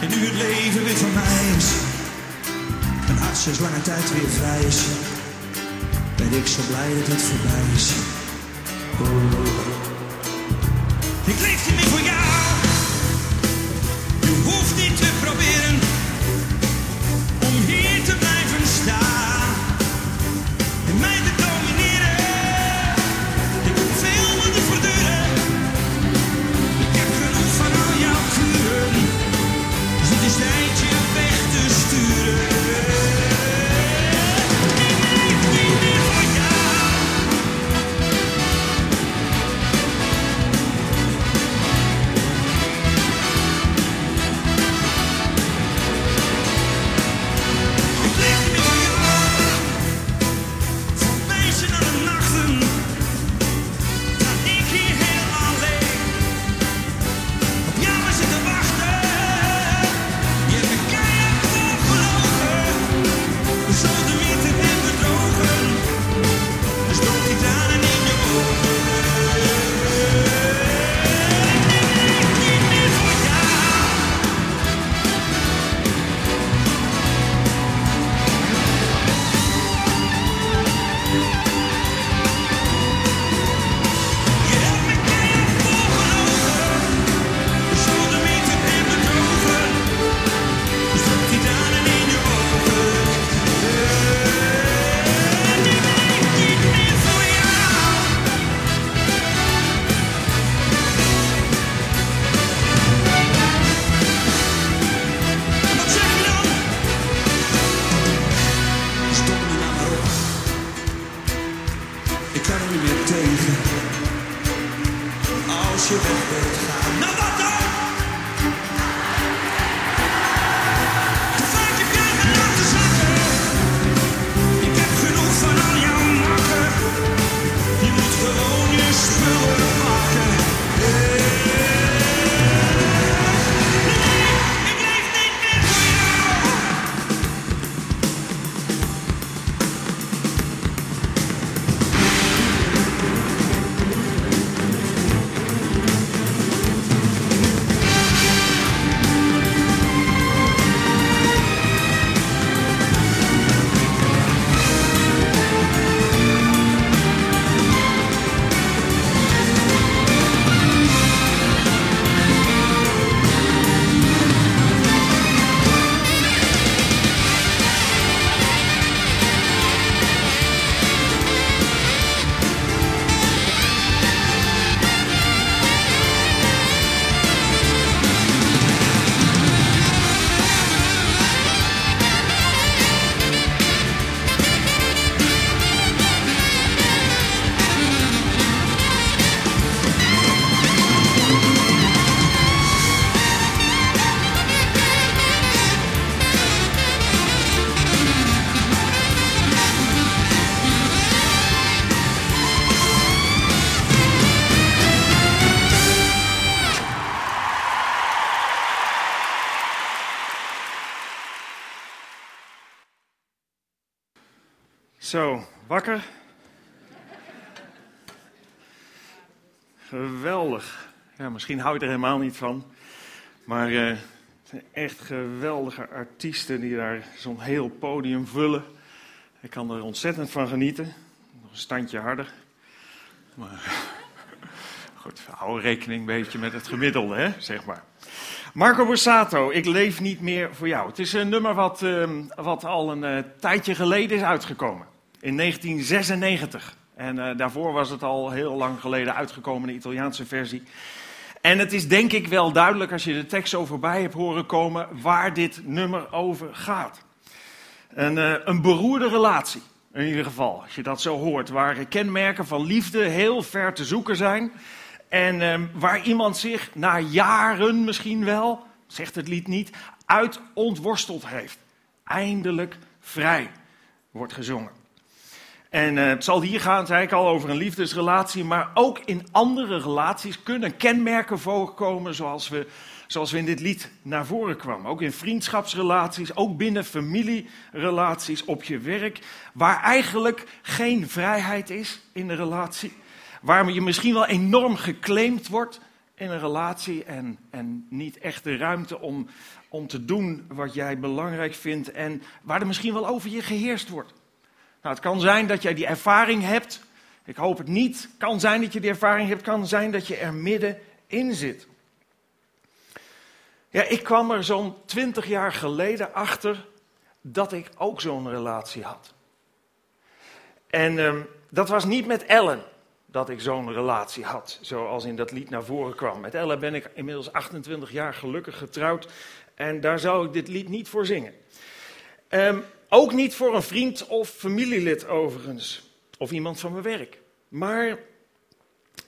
en nu het leven weer van mij is. Een arts is lange tijd weer vrij is. Ben ik zo blij dat het voorbij is. Ik leef niet meer voor jou. Je hoeft niet te Zo, wakker? Geweldig. Ja, misschien hou je er helemaal niet van. Maar eh, het zijn echt geweldige artiesten die daar zo'n heel podium vullen. Ik kan er ontzettend van genieten. Nog een standje harder. Maar goed, hou rekening een beetje met het gemiddelde, hè, zeg maar. Marco Borsato, ik leef niet meer voor jou. Het is een nummer wat, ehm, wat al een eh, tijdje geleden is uitgekomen. In 1996. En eh, daarvoor was het al heel lang geleden uitgekomen, de Italiaanse versie. En het is denk ik wel duidelijk als je de tekst zo voorbij hebt horen komen waar dit nummer over gaat. Een, eh, een beroerde relatie, in ieder geval, als je dat zo hoort. Waar kenmerken van liefde heel ver te zoeken zijn. En ehm, waar iemand zich na jaren misschien wel, zegt het lied niet, uit ontworsteld heeft. Eindelijk vrij, wordt gezongen. En eh, het zal hier gaan, zei ik al, over een liefdesrelatie, maar ook in andere relaties kunnen kenmerken voorkomen zoals we zoals we in dit lied naar voren kwamen. Ook in vriendschapsrelaties, ook binnen familierelaties, op je werk, waar eigenlijk geen vrijheid is in de relatie. Waar je misschien wel enorm geclaimd wordt in een relatie en, en niet echt de ruimte om, om te doen wat jij belangrijk vindt en waar er misschien wel over je geheerst wordt. Nou, het kan zijn dat jij die ervaring hebt. Ik hoop het niet. kan zijn dat je die ervaring hebt. kan zijn dat je er middenin zit. Ja, ik kwam er zo'n twintig jaar geleden achter dat ik ook zo'n relatie had. En ehm, dat was niet met Ellen dat ik zo'n relatie had, zoals in dat lied naar voren kwam. Met Ellen ben ik inmiddels 28 jaar gelukkig getrouwd en daar zou ik dit lied niet voor zingen. Um, ook niet voor een vriend of familielid overigens, of iemand van mijn werk. Maar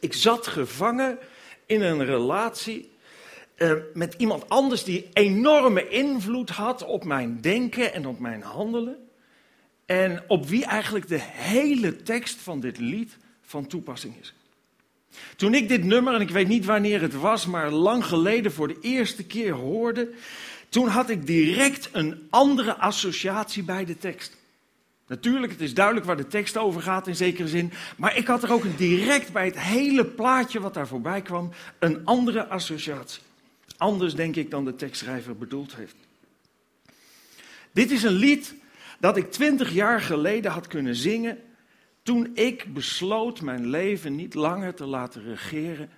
ik zat gevangen in een relatie uh, met iemand anders die enorme invloed had op mijn denken en op mijn handelen. En op wie eigenlijk de hele tekst van dit lied van toepassing is. Toen ik dit nummer, en ik weet niet wanneer het was, maar lang geleden voor de eerste keer hoorde, toen had ik direct een andere associatie bij de tekst. Natuurlijk, het is duidelijk waar de tekst over gaat in zekere zin, maar ik had er ook direct bij het hele plaatje wat daar voorbij kwam, een andere associatie. Anders denk ik dan de tekstschrijver bedoeld heeft. Dit is een lied dat ik twintig jaar geleden had kunnen zingen toen ik besloot mijn leven niet langer te laten regeren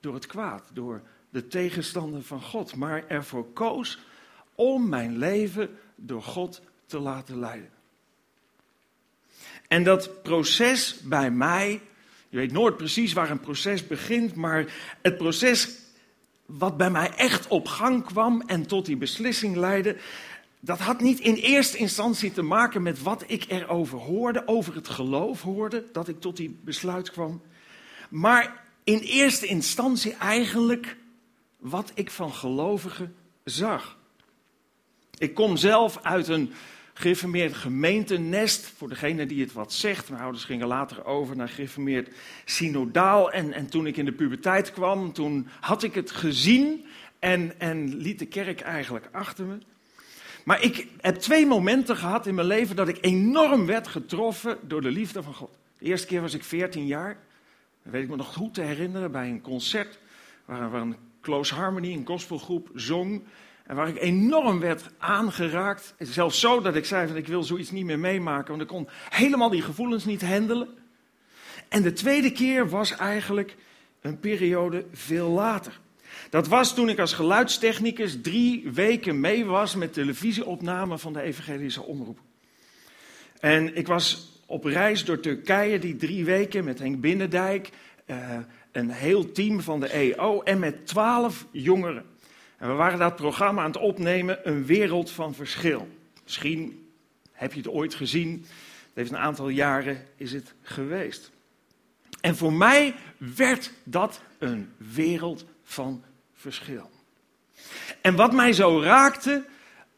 door het kwaad, door de tegenstander van God, maar ervoor koos om mijn leven door God te laten leiden. En dat proces bij mij, je weet nooit precies waar een proces begint, maar het proces wat bij mij echt op gang kwam en tot die beslissing leidde, dat had niet in eerste instantie te maken met wat ik erover hoorde, over het geloof hoorde, dat ik tot die besluit kwam. Maar in eerste instantie eigenlijk wat ik van gelovigen zag. Ik kom zelf uit een gereformeerd gemeentenest. Voor degene die het wat zegt. Mijn ouders gingen later over naar gereformeerd synodaal. En, en toen ik in de puberteit kwam, toen had ik het gezien en, en liet de kerk eigenlijk achter me. Maar ik heb twee momenten gehad in mijn leven dat ik enorm werd getroffen door de liefde van God. De eerste keer was ik 14 jaar. Dat weet ik me nog goed te herinneren bij een concert waar, waar een Close Harmony, een gospelgroep, zong. Waar ik enorm werd aangeraakt. Zelfs zo dat ik zei van ik wil zoiets niet meer meemaken. Want ik kon helemaal die gevoelens niet handelen. En de tweede keer was eigenlijk een periode veel later. Dat was toen ik als geluidstechnicus drie weken mee was met televisieopnamen van de evangelische omroep. En ik was op reis door Turkije die drie weken met Henk Binnendijk, uh, een heel team van de EO en met twaalf jongeren. En we waren dat programma aan het opnemen, Een Wereld van Verschil. Misschien heb je het ooit gezien, het heeft een aantal jaren is het geweest. En voor mij werd dat een wereld van verschil. En wat mij zo raakte,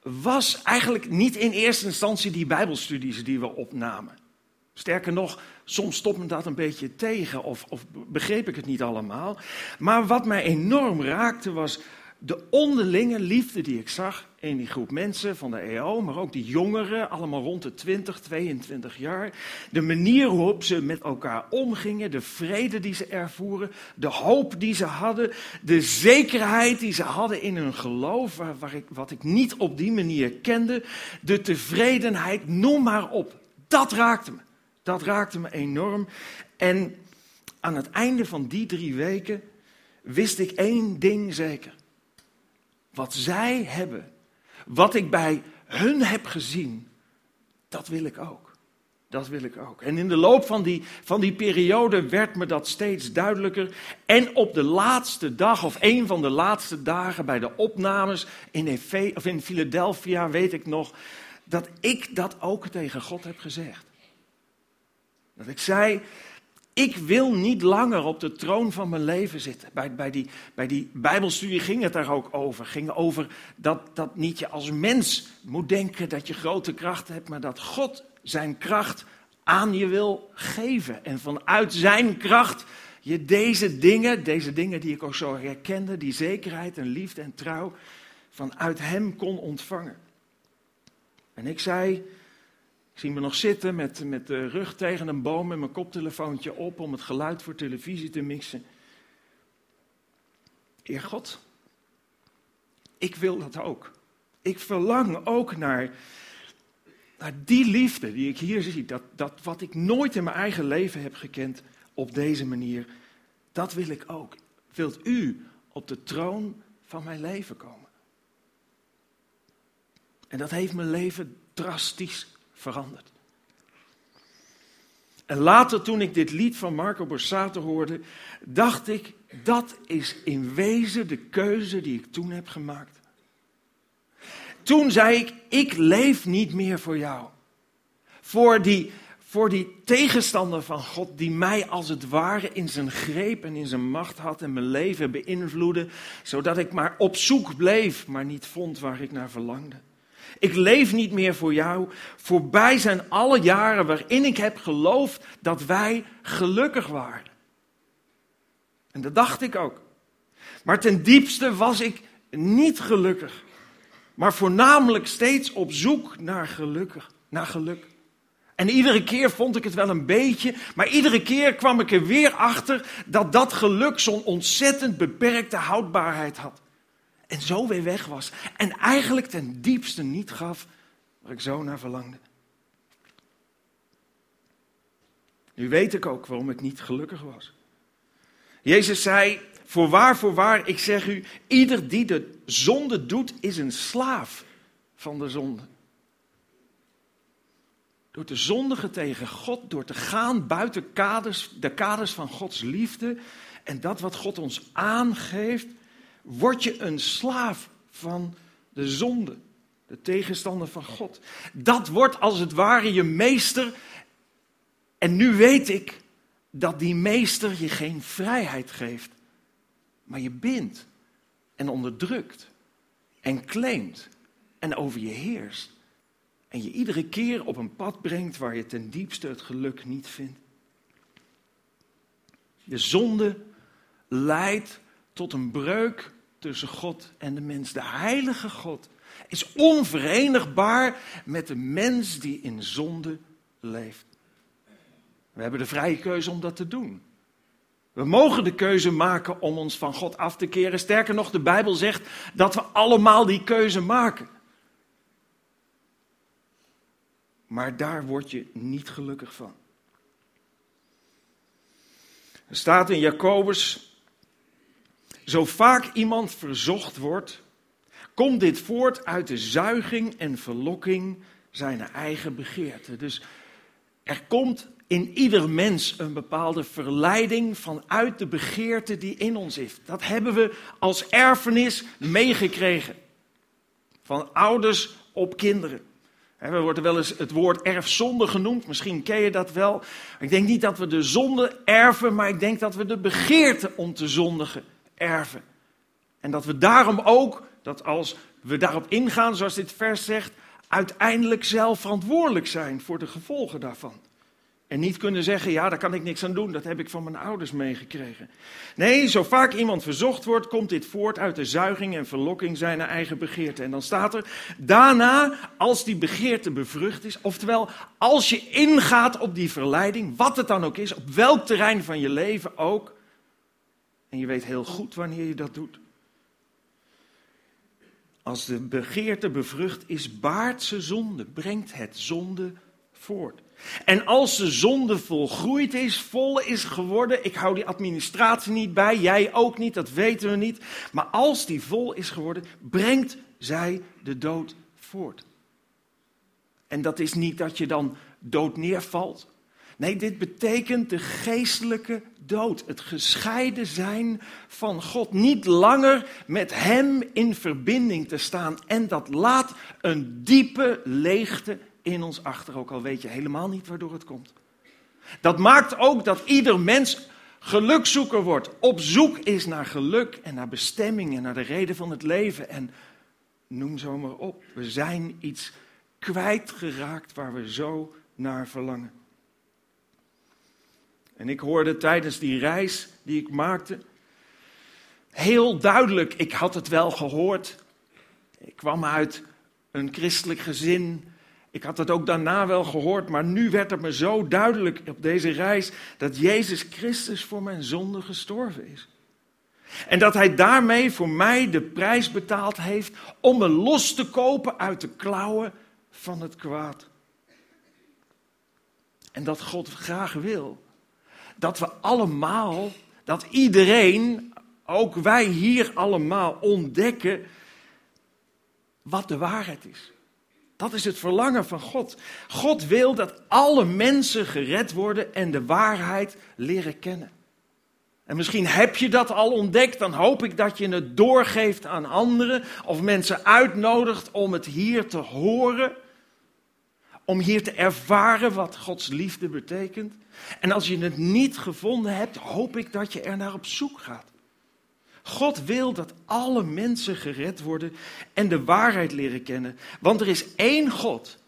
was eigenlijk niet in eerste instantie die Bijbelstudies die we opnamen. Sterker nog, soms stopt me dat een beetje tegen of, of begreep ik het niet allemaal. Maar wat mij enorm raakte was de onderlinge liefde die ik zag in die groep mensen van de EO, maar ook die jongeren, allemaal rond de 20, 22 jaar. De manier waarop ze met elkaar omgingen, de vrede die ze ervoeren, de hoop die ze hadden, de zekerheid die ze hadden in hun geloof, waar, ik, wat ik niet op die manier kende, de tevredenheid, noem maar op. Dat raakte me. Dat raakte me enorm. En aan het einde van die drie weken wist ik één ding zeker. Wat zij hebben, wat ik bij hun heb gezien, dat wil ik ook. Dat wil ik ook. En in de loop van die, van die periode werd me dat steeds duidelijker. En op de laatste dag, of een van de laatste dagen bij de opnames in, Efe, of in Philadelphia, weet ik nog, dat ik dat ook tegen God heb gezegd. Dat ik zei, ik wil niet langer op de troon van mijn leven zitten. Bij, bij, die, bij die Bijbelstudie ging het daar ook over. Ging over dat, dat niet je als mens moet denken dat je grote kracht hebt, maar dat God zijn kracht aan je wil geven. En vanuit zijn kracht je deze dingen, deze dingen die ik ook zo herkende, die zekerheid en liefde en trouw, vanuit Hem kon ontvangen. En ik zei, ik zie me nog zitten met, met de rug tegen een boom en mijn koptelefoontje op om het geluid voor televisie te mixen. Heer God, ik wil dat ook. Ik verlang ook naar, naar die liefde die ik hier zie. Dat, dat wat ik nooit in mijn eigen leven heb gekend op deze manier. Dat wil ik ook. Wilt u op de troon van mijn leven komen? En dat heeft mijn leven drastisch veranderd. En later, toen ik dit lied van Marco Borsato hoorde, dacht ik, dat is in wezen de keuze die ik toen heb gemaakt. Toen zei ik, ik leef niet meer voor jou. Voor die, voor die tegenstander van God die mij als het ware in zijn greep en in zijn macht had en mijn leven beïnvloedde, zodat ik maar op zoek bleef, maar niet vond waar ik naar verlangde. Ik leef niet meer voor jou. Voorbij zijn alle jaren waarin ik heb geloofd dat wij gelukkig waren. En dat dacht ik ook. Maar ten diepste was ik niet gelukkig. Maar voornamelijk steeds op zoek naar naar geluk. En iedere keer vond ik het wel een beetje, maar iedere keer kwam ik er weer achter dat dat geluk zo'n ontzettend beperkte houdbaarheid had. En zo weer weg was. En eigenlijk ten diepste niet gaf waar ik zo naar verlangde. Nu weet ik ook waarom ik niet gelukkig was. Jezus zei, voorwaar, voorwaar, ik zeg u, ieder die de zonde doet, is een slaaf van de zonde. Door te zondigen tegen God, door te gaan buiten kaders, de kaders van Gods liefde en dat wat God ons aangeeft, word je een slaaf van de zonde, de tegenstander van God. Dat wordt als het ware je meester. En nu weet ik dat die meester je geen vrijheid geeft, maar je bindt en onderdrukt en claimt en over je heerst. En je iedere keer op een pad brengt waar je ten diepste het geluk niet vindt. De zonde leidt tot een breuk tussen God en de mens. De heilige God is onverenigbaar met de mens die in zonde leeft. We hebben de vrije keuze om dat te doen. We mogen de keuze maken om ons van God af te keren. Sterker nog, de Bijbel zegt dat we allemaal die keuze maken. Maar daar word je niet gelukkig van. Er staat in Jacobus zo vaak iemand verzocht wordt, komt dit voort uit de zuiging en verlokking zijn eigen begeerte. Dus er komt in ieder mens een bepaalde verleiding vanuit de begeerte die in ons is. Dat hebben we als erfenis meegekregen. Van ouders op kinderen. Er wordt wel eens het woord erfzonde genoemd. Misschien ken je dat wel. Ik denk niet dat we de zonde erven, maar ik denk dat we de begeerte om te zondigen erven. En dat we daarom ook, dat als we daarop ingaan, zoals dit vers zegt, uiteindelijk zelf verantwoordelijk zijn voor de gevolgen daarvan. En niet kunnen zeggen, ja, daar kan ik niks aan doen, dat heb ik van mijn ouders meegekregen. Nee, zo vaak iemand verzocht wordt, komt dit voort uit de zuiging en verlokking zijn eigen begeerte. En dan staat er, daarna, als die begeerte bevrucht is, oftewel, als je ingaat op die verleiding, wat het dan ook is, op welk terrein van je leven ook, en je weet heel goed wanneer je dat doet. Als de begeerte bevrucht is, baart ze zonde, brengt het zonde voort. En als de zonde volgroeid is, vol is geworden, ik hou die administratie niet bij, jij ook niet, dat weten we niet. Maar als die vol is geworden, brengt zij de dood voort. En dat is niet dat je dan dood neervalt. Nee, dit betekent de geestelijke dood. Het gescheiden zijn van God. Niet langer met Hem in verbinding te staan. En dat laat een diepe leegte in ons achter. Ook al weet je helemaal niet waardoor het komt. Dat maakt ook dat ieder mens gelukzoeker wordt. Op zoek is naar geluk en naar bestemming en naar de reden van het leven. En noem zo maar op. We zijn iets kwijtgeraakt waar we zo naar verlangen. En ik hoorde tijdens die reis die ik maakte, heel duidelijk, ik had het wel gehoord. Ik kwam uit een christelijk gezin. Ik had het ook daarna wel gehoord, maar nu werd het me zo duidelijk op deze reis dat Jezus Christus voor mijn zonde gestorven is. En dat hij daarmee voor mij de prijs betaald heeft om me los te kopen uit de klauwen van het kwaad. En dat God graag wil dat we allemaal, dat iedereen, ook wij hier allemaal, ontdekken wat de waarheid is. Dat is het verlangen van God. God wil dat alle mensen gered worden en de waarheid leren kennen. En misschien heb je dat al ontdekt, dan hoop ik dat je het doorgeeft aan anderen of mensen uitnodigt om het hier te horen, om hier te ervaren wat Gods liefde betekent. En als je het niet gevonden hebt, hoop ik dat je er naar op zoek gaat. God wil dat alle mensen gered worden en de waarheid leren kennen. Want er is één God.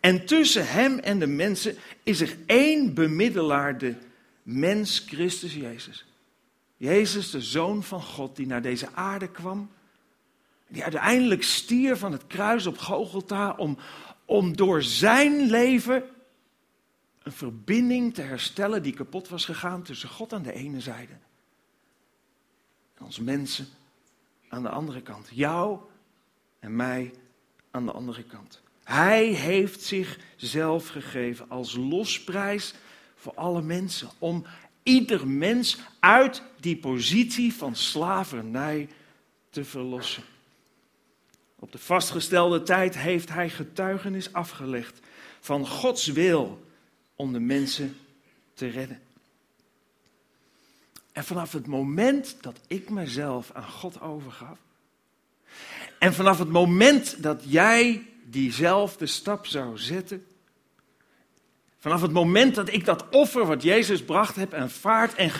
En tussen hem en de mensen is er één bemiddelaar, de mens Christus Jezus. Jezus, de Zoon van God, die naar deze aarde kwam. Die uiteindelijk stier van het kruis op Gogolta om, om door zijn leven een verbinding te herstellen die kapot was gegaan tussen God aan de ene zijde en ons mensen aan de andere kant. Jou en mij aan de andere kant. Hij heeft zichzelf gegeven als losprijs voor alle mensen. Om ieder mens uit die positie van slavernij te verlossen. Op de vastgestelde tijd heeft hij getuigenis afgelegd van Gods wil om de mensen te redden. En vanaf het moment dat ik mezelf aan God overgaf, en vanaf het moment dat jij diezelfde stap zou zetten, vanaf het moment dat ik dat offer wat Jezus bracht heb aanvaard en,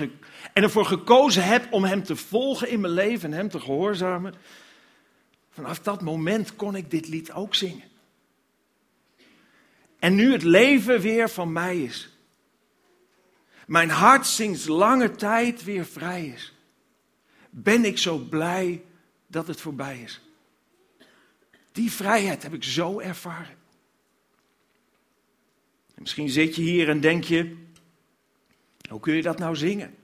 en ervoor gekozen heb om Hem te volgen in mijn leven en Hem te gehoorzamen, vanaf dat moment kon ik dit lied ook zingen. En nu het leven weer van mij is. Mijn hart sinds lange tijd weer vrij is. Ben ik zo blij dat het voorbij is. Die vrijheid heb ik zo ervaren. En misschien zit je hier en denk je, hoe kun je dat nou zingen?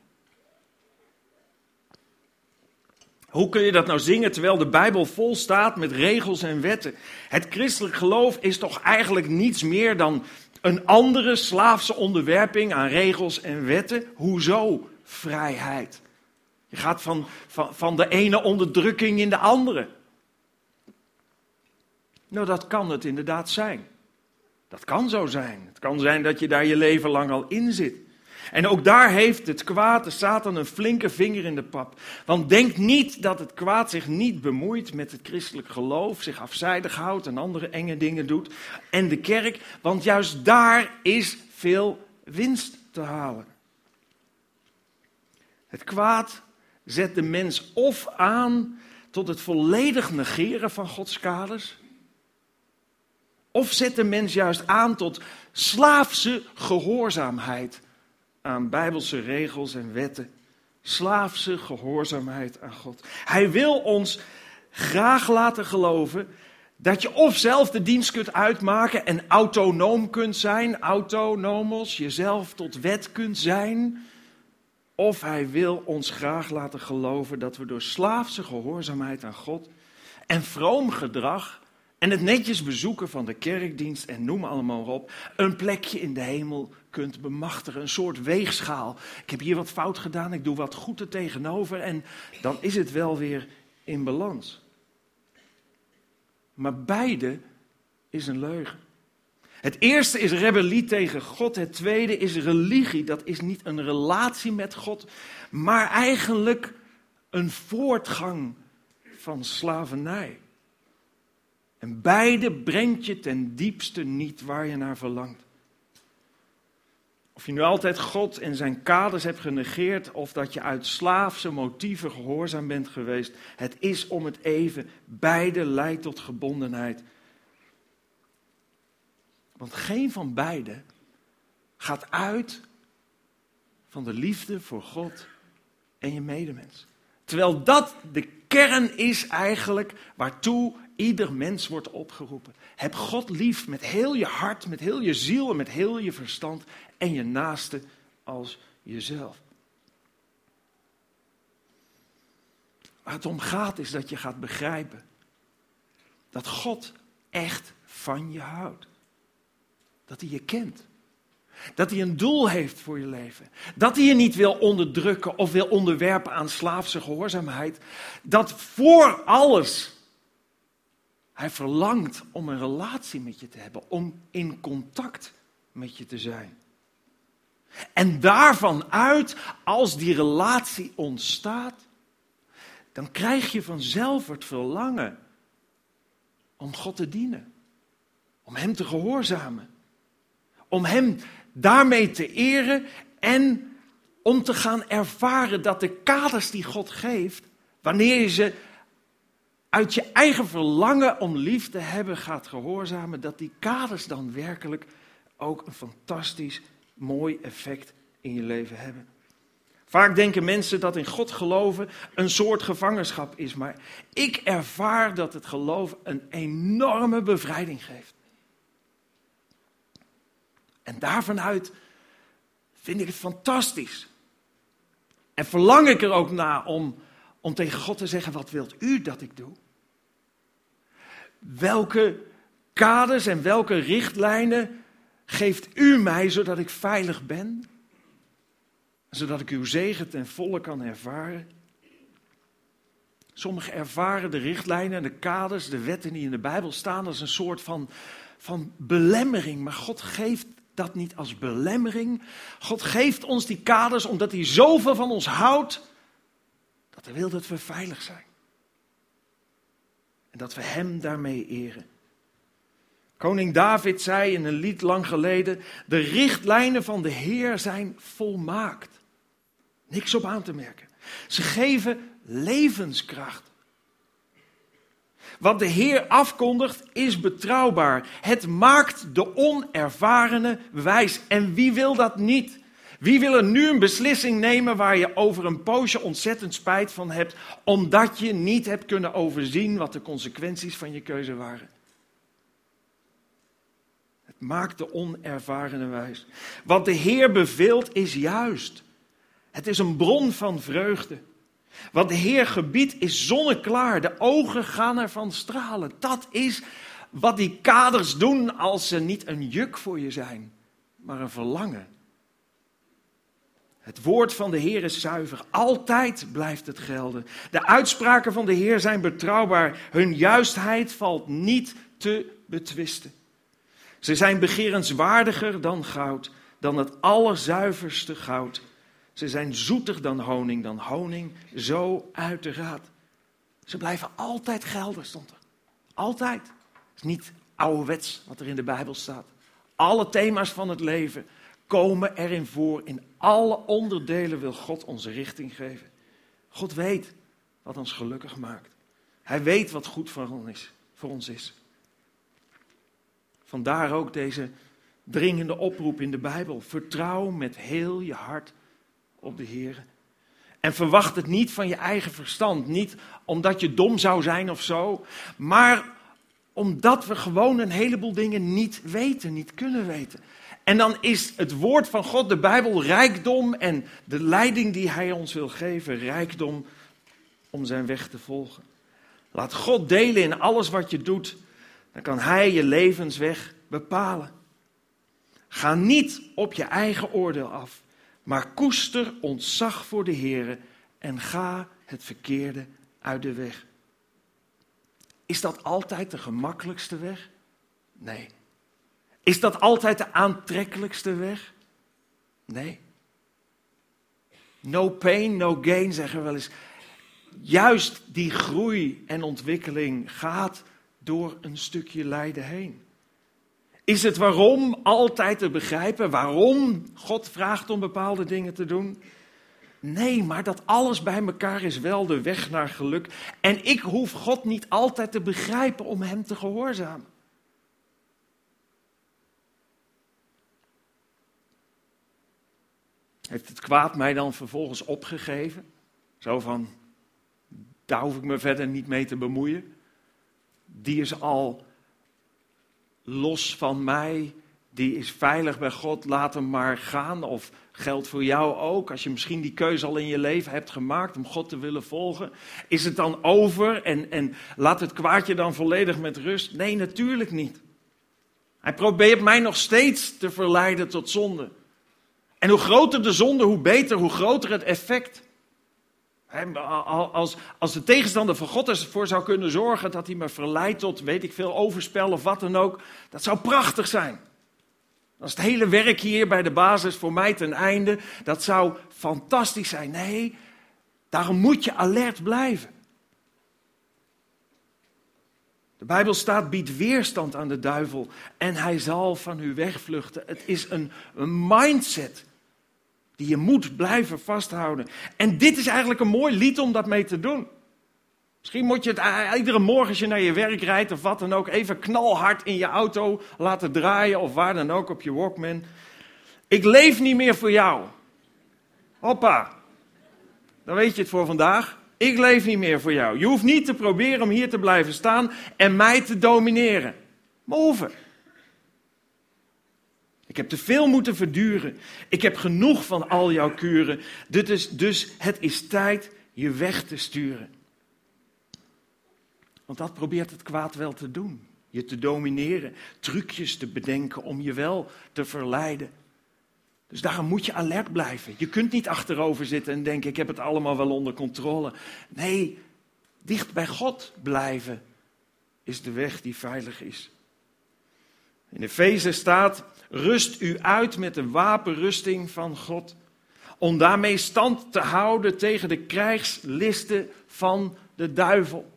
Hoe kun je dat nou zingen terwijl de Bijbel vol staat met regels en wetten? Het christelijk geloof is toch eigenlijk niets meer dan een andere slaafse onderwerping aan regels en wetten? Hoezo vrijheid? Je gaat van, van, van de ene onderdrukking in de andere. Nou, dat kan het inderdaad zijn. Dat kan zo zijn. Het kan zijn dat je daar je leven lang al in zit. En ook daar heeft het kwaad, de Satan, een flinke vinger in de pap. Want denk niet dat het kwaad zich niet bemoeit met het christelijk geloof, zich afzijdig houdt en andere enge dingen doet. En de kerk, want juist daar is veel winst te halen. Het kwaad zet de mens of aan tot het volledig negeren van Gods kaders. Of zet de mens juist aan tot slaafse gehoorzaamheid aan bijbelse regels en wetten. Slaafse gehoorzaamheid aan God. Hij wil ons graag laten geloven dat je of zelf de dienst kunt uitmaken en autonoom kunt zijn, autonomos, jezelf tot wet kunt zijn. Of hij wil ons graag laten geloven dat we door slaafse gehoorzaamheid aan God en vroom gedrag en het netjes bezoeken van de kerkdienst en noem allemaal op, een plekje in de hemel kunt bemachtigen. Een soort weegschaal. Ik heb hier wat fout gedaan, ik doe wat goed er tegenover en dan is het wel weer in balans. Maar beide is een leugen. Het eerste is rebellie tegen God. Het tweede is religie. Dat is niet een relatie met God, maar eigenlijk een voortgang van slavernij. En beide brengt je ten diepste niet waar je naar verlangt. Of je nu altijd God en zijn kaders hebt genegeerd, of dat je uit slaafse motieven gehoorzaam bent geweest, het is om het even. Beide leidt tot gebondenheid. Want geen van beide gaat uit van de liefde voor God en je medemens. Terwijl dat de kern is eigenlijk waartoe ieder mens wordt opgeroepen. Heb God lief met heel je hart, met heel je ziel en met heel je verstand en je naaste als jezelf. Waar het om gaat is dat je gaat begrijpen dat God echt van je houdt. Dat hij je kent. Dat hij een doel heeft voor je leven. Dat hij je niet wil onderdrukken of wil onderwerpen aan slaafse gehoorzaamheid. Dat voor alles hij verlangt om een relatie met je te hebben, om in contact met je te zijn. En daarvan uit, als die relatie ontstaat, dan krijg je vanzelf het verlangen om God te dienen. Om Hem te gehoorzamen. Om Hem daarmee te eren en om te gaan ervaren dat de kaders die God geeft, wanneer je ze uit je eigen verlangen om lief te hebben gaat gehoorzamen, dat die kaders dan werkelijk ook een fantastisch mooi effect in je leven hebben. Vaak denken mensen dat in God geloven een soort gevangenschap is, maar ik ervaar dat het geloof een enorme bevrijding geeft. En daarvanuit vind ik het fantastisch. En verlang ik er ook naar om, om tegen God te zeggen: Wat wilt u dat ik doe? Welke kaders en welke richtlijnen geeft u mij zodat ik veilig ben? Zodat ik uw zegen ten volle kan ervaren? Sommigen ervaren de richtlijnen, de kaders, de wetten die in de Bijbel staan als een soort van, van belemmering. Maar God geeft dat niet als belemmering. God geeft ons die kaders omdat hij zoveel van ons houdt, dat hij wil dat we veilig zijn. En dat we Hem daarmee eren. Koning David zei in een lied lang geleden: De richtlijnen van de Heer zijn volmaakt. Niks op aan te merken. Ze geven levenskracht. Wat de Heer afkondigt is betrouwbaar. Het maakt de onervarene wijs. En wie wil dat niet? Wie wil er nu een beslissing nemen waar je over een poosje ontzettend spijt van hebt, omdat je niet hebt kunnen overzien wat de consequenties van je keuze waren? Het maakt de onervarene wijs. Wat de Heer beveelt is juist. Het is een bron van vreugde. Wat de Heer gebiedt is zonneklaar. De ogen gaan ervan stralen. Dat is wat die kaders doen als ze niet een juk voor je zijn, maar een verlangen. Het woord van de Heer is zuiver. Altijd blijft het gelden. De uitspraken van de Heer zijn betrouwbaar. Hun juistheid valt niet te betwisten. Ze zijn begerenswaardiger dan goud, dan het allerzuiverste goud. Ze zijn zoeter dan honing, dan honing zo uit de raad. Ze blijven altijd gelden, stond er. Altijd. Het is niet ouderwets wat er in de Bijbel staat. Alle thema's van het leven komen erin voor. In alle onderdelen wil God onze richting geven. God weet wat ons gelukkig maakt. Hij weet wat goed voor ons is. Vandaar ook deze dringende oproep in de Bijbel. Vertrouw met heel je hart op de Heer. En verwacht het niet van je eigen verstand. Niet omdat je dom zou zijn of zo. Maar omdat we gewoon een heleboel dingen niet weten, niet kunnen weten. En dan is het woord van God, de Bijbel, rijkdom en de leiding die Hij ons wil geven, rijkdom om zijn weg te volgen. Laat God delen in alles wat je doet, dan kan Hij je levensweg bepalen. Ga niet op je eigen oordeel af, maar koester ontzag voor de Heer en ga het verkeerde uit de weg. Is dat altijd de gemakkelijkste weg? Nee. Is dat altijd de aantrekkelijkste weg? Nee. No pain, no gain, zeggen we wel eens. Juist die groei en ontwikkeling gaat door een stukje lijden heen. Is het waarom altijd te begrijpen waarom God vraagt om bepaalde dingen te doen? Nee, maar dat alles bij elkaar is wel de weg naar geluk. En ik hoef God niet altijd te begrijpen om Hem te gehoorzamen. Heeft het kwaad mij dan vervolgens opgegeven? Zo van, daar hoef ik me verder niet mee te bemoeien. Die is al los van mij, die is veilig bij God, laat hem maar gaan. Of geldt voor jou ook, als je misschien die keuze al in je leven hebt gemaakt om God te willen volgen. Is het dan over en, en laat het kwaadje dan volledig met rust? Nee, natuurlijk niet. Hij probeert mij nog steeds te verleiden tot zonde. En hoe groter de zonde, hoe beter, hoe groter het effect. Als, als de tegenstander van God ervoor zou kunnen zorgen dat hij me verleidt tot, weet ik veel, overspel of wat dan ook, dat zou prachtig zijn. Als het hele werk hier bij de basis voor mij ten einde, dat zou fantastisch zijn. Nee, daarom moet je alert blijven. De Bijbel staat, biedt weerstand aan de duivel en hij zal van u wegvluchten. Het is een, een mindset die je moet blijven vasthouden. En dit is eigenlijk een mooi lied om dat mee te doen. Misschien moet je het iedere morgen als je naar je werk rijdt of wat dan ook, even knalhard in je auto laten draaien of waar dan ook op je Walkman. Ik leef niet meer voor jou. Hoppa. Dan weet je het voor vandaag. Ik leef niet meer voor jou. Je hoeft niet te proberen om hier te blijven staan en mij te domineren. Move. Ik heb te veel moeten verduren. Ik heb genoeg van al jouw kuren. Dit is, dus het is tijd je weg te sturen. Want dat probeert het kwaad wel te doen. Je te domineren, trucjes te bedenken om je wel te verleiden. Dus daarom moet je alert blijven. Je kunt niet achterover zitten en denken: ik heb het allemaal wel onder controle. Nee, dicht bij God blijven is de weg die veilig is. In Efeze staat: rust u uit met de wapenrusting van God. Om daarmee stand te houden tegen de krijgslisten van de duivel.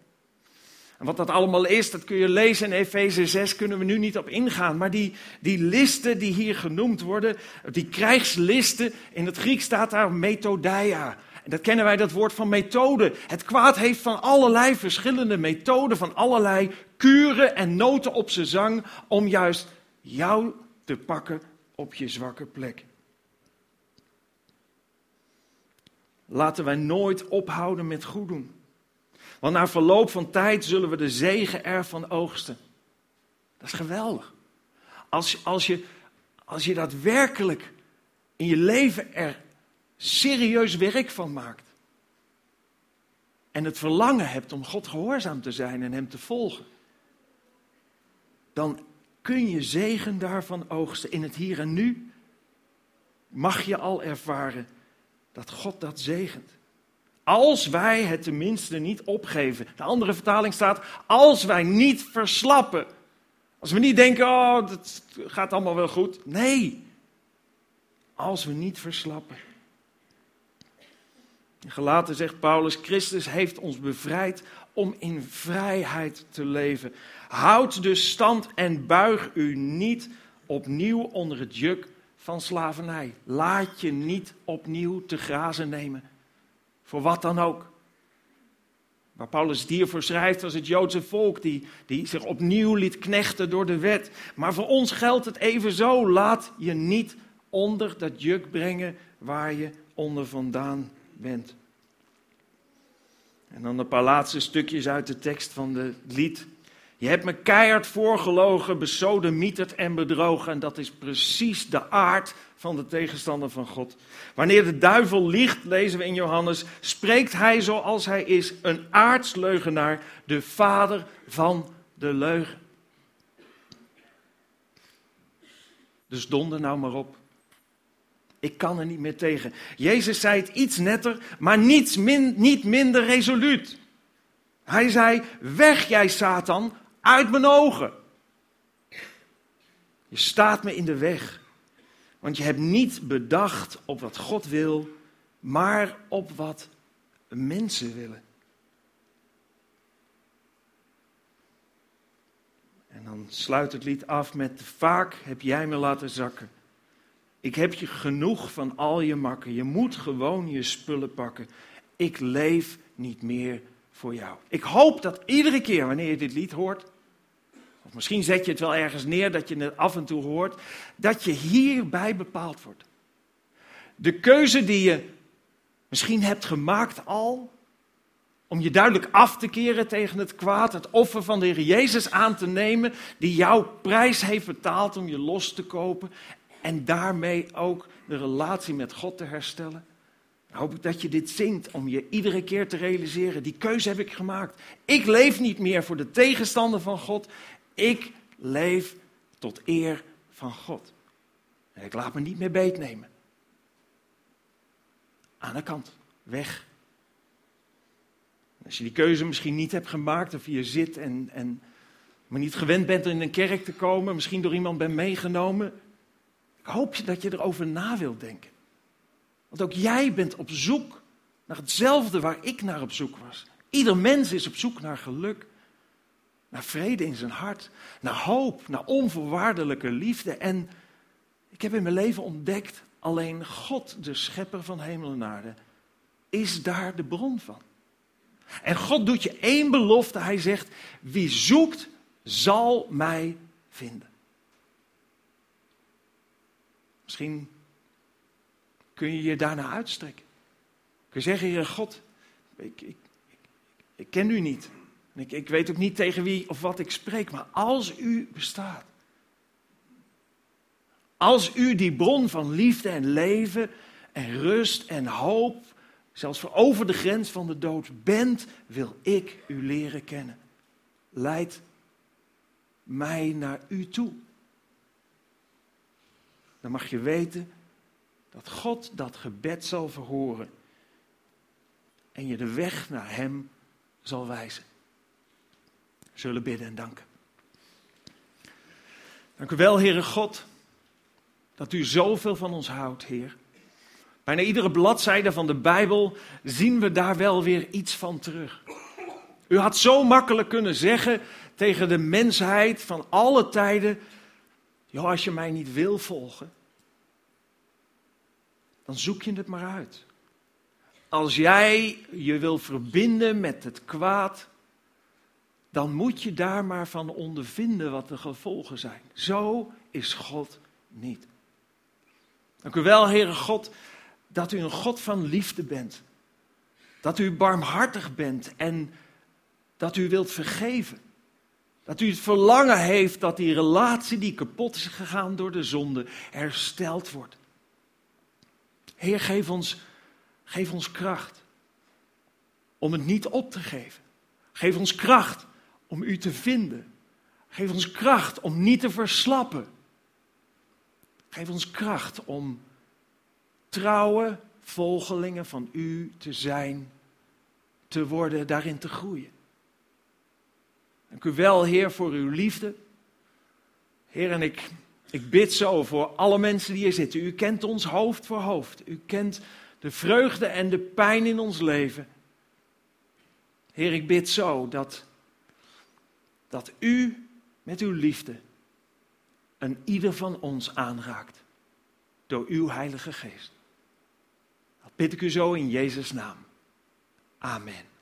En wat dat allemaal is, dat kun je lezen in Efeze 6, kunnen we nu niet op ingaan. Maar die, die listen die hier genoemd worden, die krijgslisten, in het Grieks staat daar methodia. Dat kennen wij, dat woord van methode. Het kwaad heeft van allerlei verschillende methoden, van allerlei kuren en noten op zijn zang, om juist jou te pakken op je zwakke plek. Laten wij nooit ophouden met goed doen. Want na verloop van tijd zullen we de zegen ervan oogsten. Dat is geweldig. Als, als, je, als je daadwerkelijk in je leven er serieus werk van maakt. En het verlangen hebt om God gehoorzaam te zijn en Hem te volgen. Dan kun je zegen daarvan oogsten. In het hier en nu mag je al ervaren dat God dat zegent. Als wij het tenminste niet opgeven. De andere vertaling staat, als wij niet verslappen. Als we niet denken, oh, dat gaat allemaal wel goed. Nee, als we niet verslappen. Gelaten zegt Paulus, Christus heeft ons bevrijd om in vrijheid te leven. Houd dus stand en buig u niet opnieuw onder het juk van slavernij. Laat je niet opnieuw te grazen nemen. Voor wat dan ook. Waar Paulus hiervoor schrijft was het Joodse volk die, die zich opnieuw liet knechten door de wet. Maar voor ons geldt het even zo. Laat je niet onder dat juk brengen waar je onder vandaan bent. En dan een paar laatste stukjes uit de tekst van het lied. Je hebt me keihard voorgelogen, besodemieterd en bedrogen. En dat is precies de aard van de tegenstander van God. Wanneer de duivel liegt, lezen we in Johannes, spreekt hij zoals hij is, een aardsleugenaar, de vader van de leugen. Dus donder nou maar op. Ik kan er niet meer tegen. Jezus zei het iets netter, maar niets min, niet minder resoluut. Hij zei: Weg jij Satan, uit mijn ogen. Je staat me in de weg. Want je hebt niet bedacht op wat God wil, maar op wat mensen willen. En dan sluit het lied af met: Vaak heb jij me laten zakken. Ik heb je genoeg van al je makken. Je moet gewoon je spullen pakken. Ik leef niet meer voor jou. Ik hoop dat iedere keer wanneer je dit lied hoort, of misschien zet je het wel ergens neer dat je het af en toe hoort, dat je hierbij bepaald wordt. de keuze die je misschien hebt gemaakt al, om je duidelijk af te keren tegen het kwaad, het offer van de Heer Jezus aan te nemen, die jouw prijs heeft betaald om je los te kopen en daarmee ook de relatie met God te herstellen. Dan hoop ik dat je dit zingt om je iedere keer te realiseren, die keuze heb ik gemaakt. Ik leef niet meer voor de tegenstander van God, ik leef tot eer van God. En ik laat me niet meer beetnemen. Aan de kant, weg. Als je die keuze misschien niet hebt gemaakt, of je zit en, en maar niet gewend bent in een kerk te komen, misschien door iemand bent meegenomen, ik hoop dat je erover na wilt denken. Want ook jij bent op zoek naar hetzelfde waar ik naar op zoek was. Ieder mens is op zoek naar geluk, naar vrede in zijn hart, naar hoop, naar onvoorwaardelijke liefde. En ik heb in mijn leven ontdekt, alleen God, de schepper van hemel en aarde, is daar de bron van. En God doet je één belofte. Hij zegt, wie zoekt, zal mij vinden. Misschien kun je je daarna uitstrekken. Kun je zeggen, God, ik, ik, ik, ik ken u niet. Ik, ik weet ook niet tegen wie of wat ik spreek, maar als u bestaat. Als u die bron van liefde en leven en rust en hoop, zelfs voor over de grens van de dood bent, wil ik u leren kennen. Leid mij naar u toe. Dan mag je weten dat God dat gebed zal verhoren en je de weg naar Hem zal wijzen. We zullen bidden en danken. Dank u wel, Heere God, dat u zoveel van ons houdt, Heer. Bijna iedere bladzijde van de Bijbel zien we daar wel weer iets van terug. U had zo makkelijk kunnen zeggen tegen de mensheid van alle tijden: joh, als je mij niet wil volgen, dan zoek je het maar uit. Als jij je wil verbinden met het kwaad, dan moet je daar maar van ondervinden wat de gevolgen zijn. Zo is God niet. Dank u wel, Heere God, dat u een God van liefde bent. Dat u barmhartig bent en dat u wilt vergeven. Dat u het verlangen heeft dat die relatie die kapot is gegaan door de zonde hersteld wordt. Heer, geef ons, geef ons kracht om het niet op te geven. Geef ons kracht om u te vinden. Geef ons kracht om niet te verslappen. Geef ons kracht om trouwe volgelingen van u te zijn, te worden, daarin te groeien. Dank u wel, Heer, voor uw liefde. Heer, en ik, ik bid zo voor alle mensen die hier zitten. U kent ons hoofd voor hoofd. U kent de vreugde en de pijn in ons leven. Heer, ik bid zo dat, dat u met uw liefde een ieder van ons aanraakt. Door uw Heilige Geest. Dat bid ik u zo in Jezus' naam. Amen.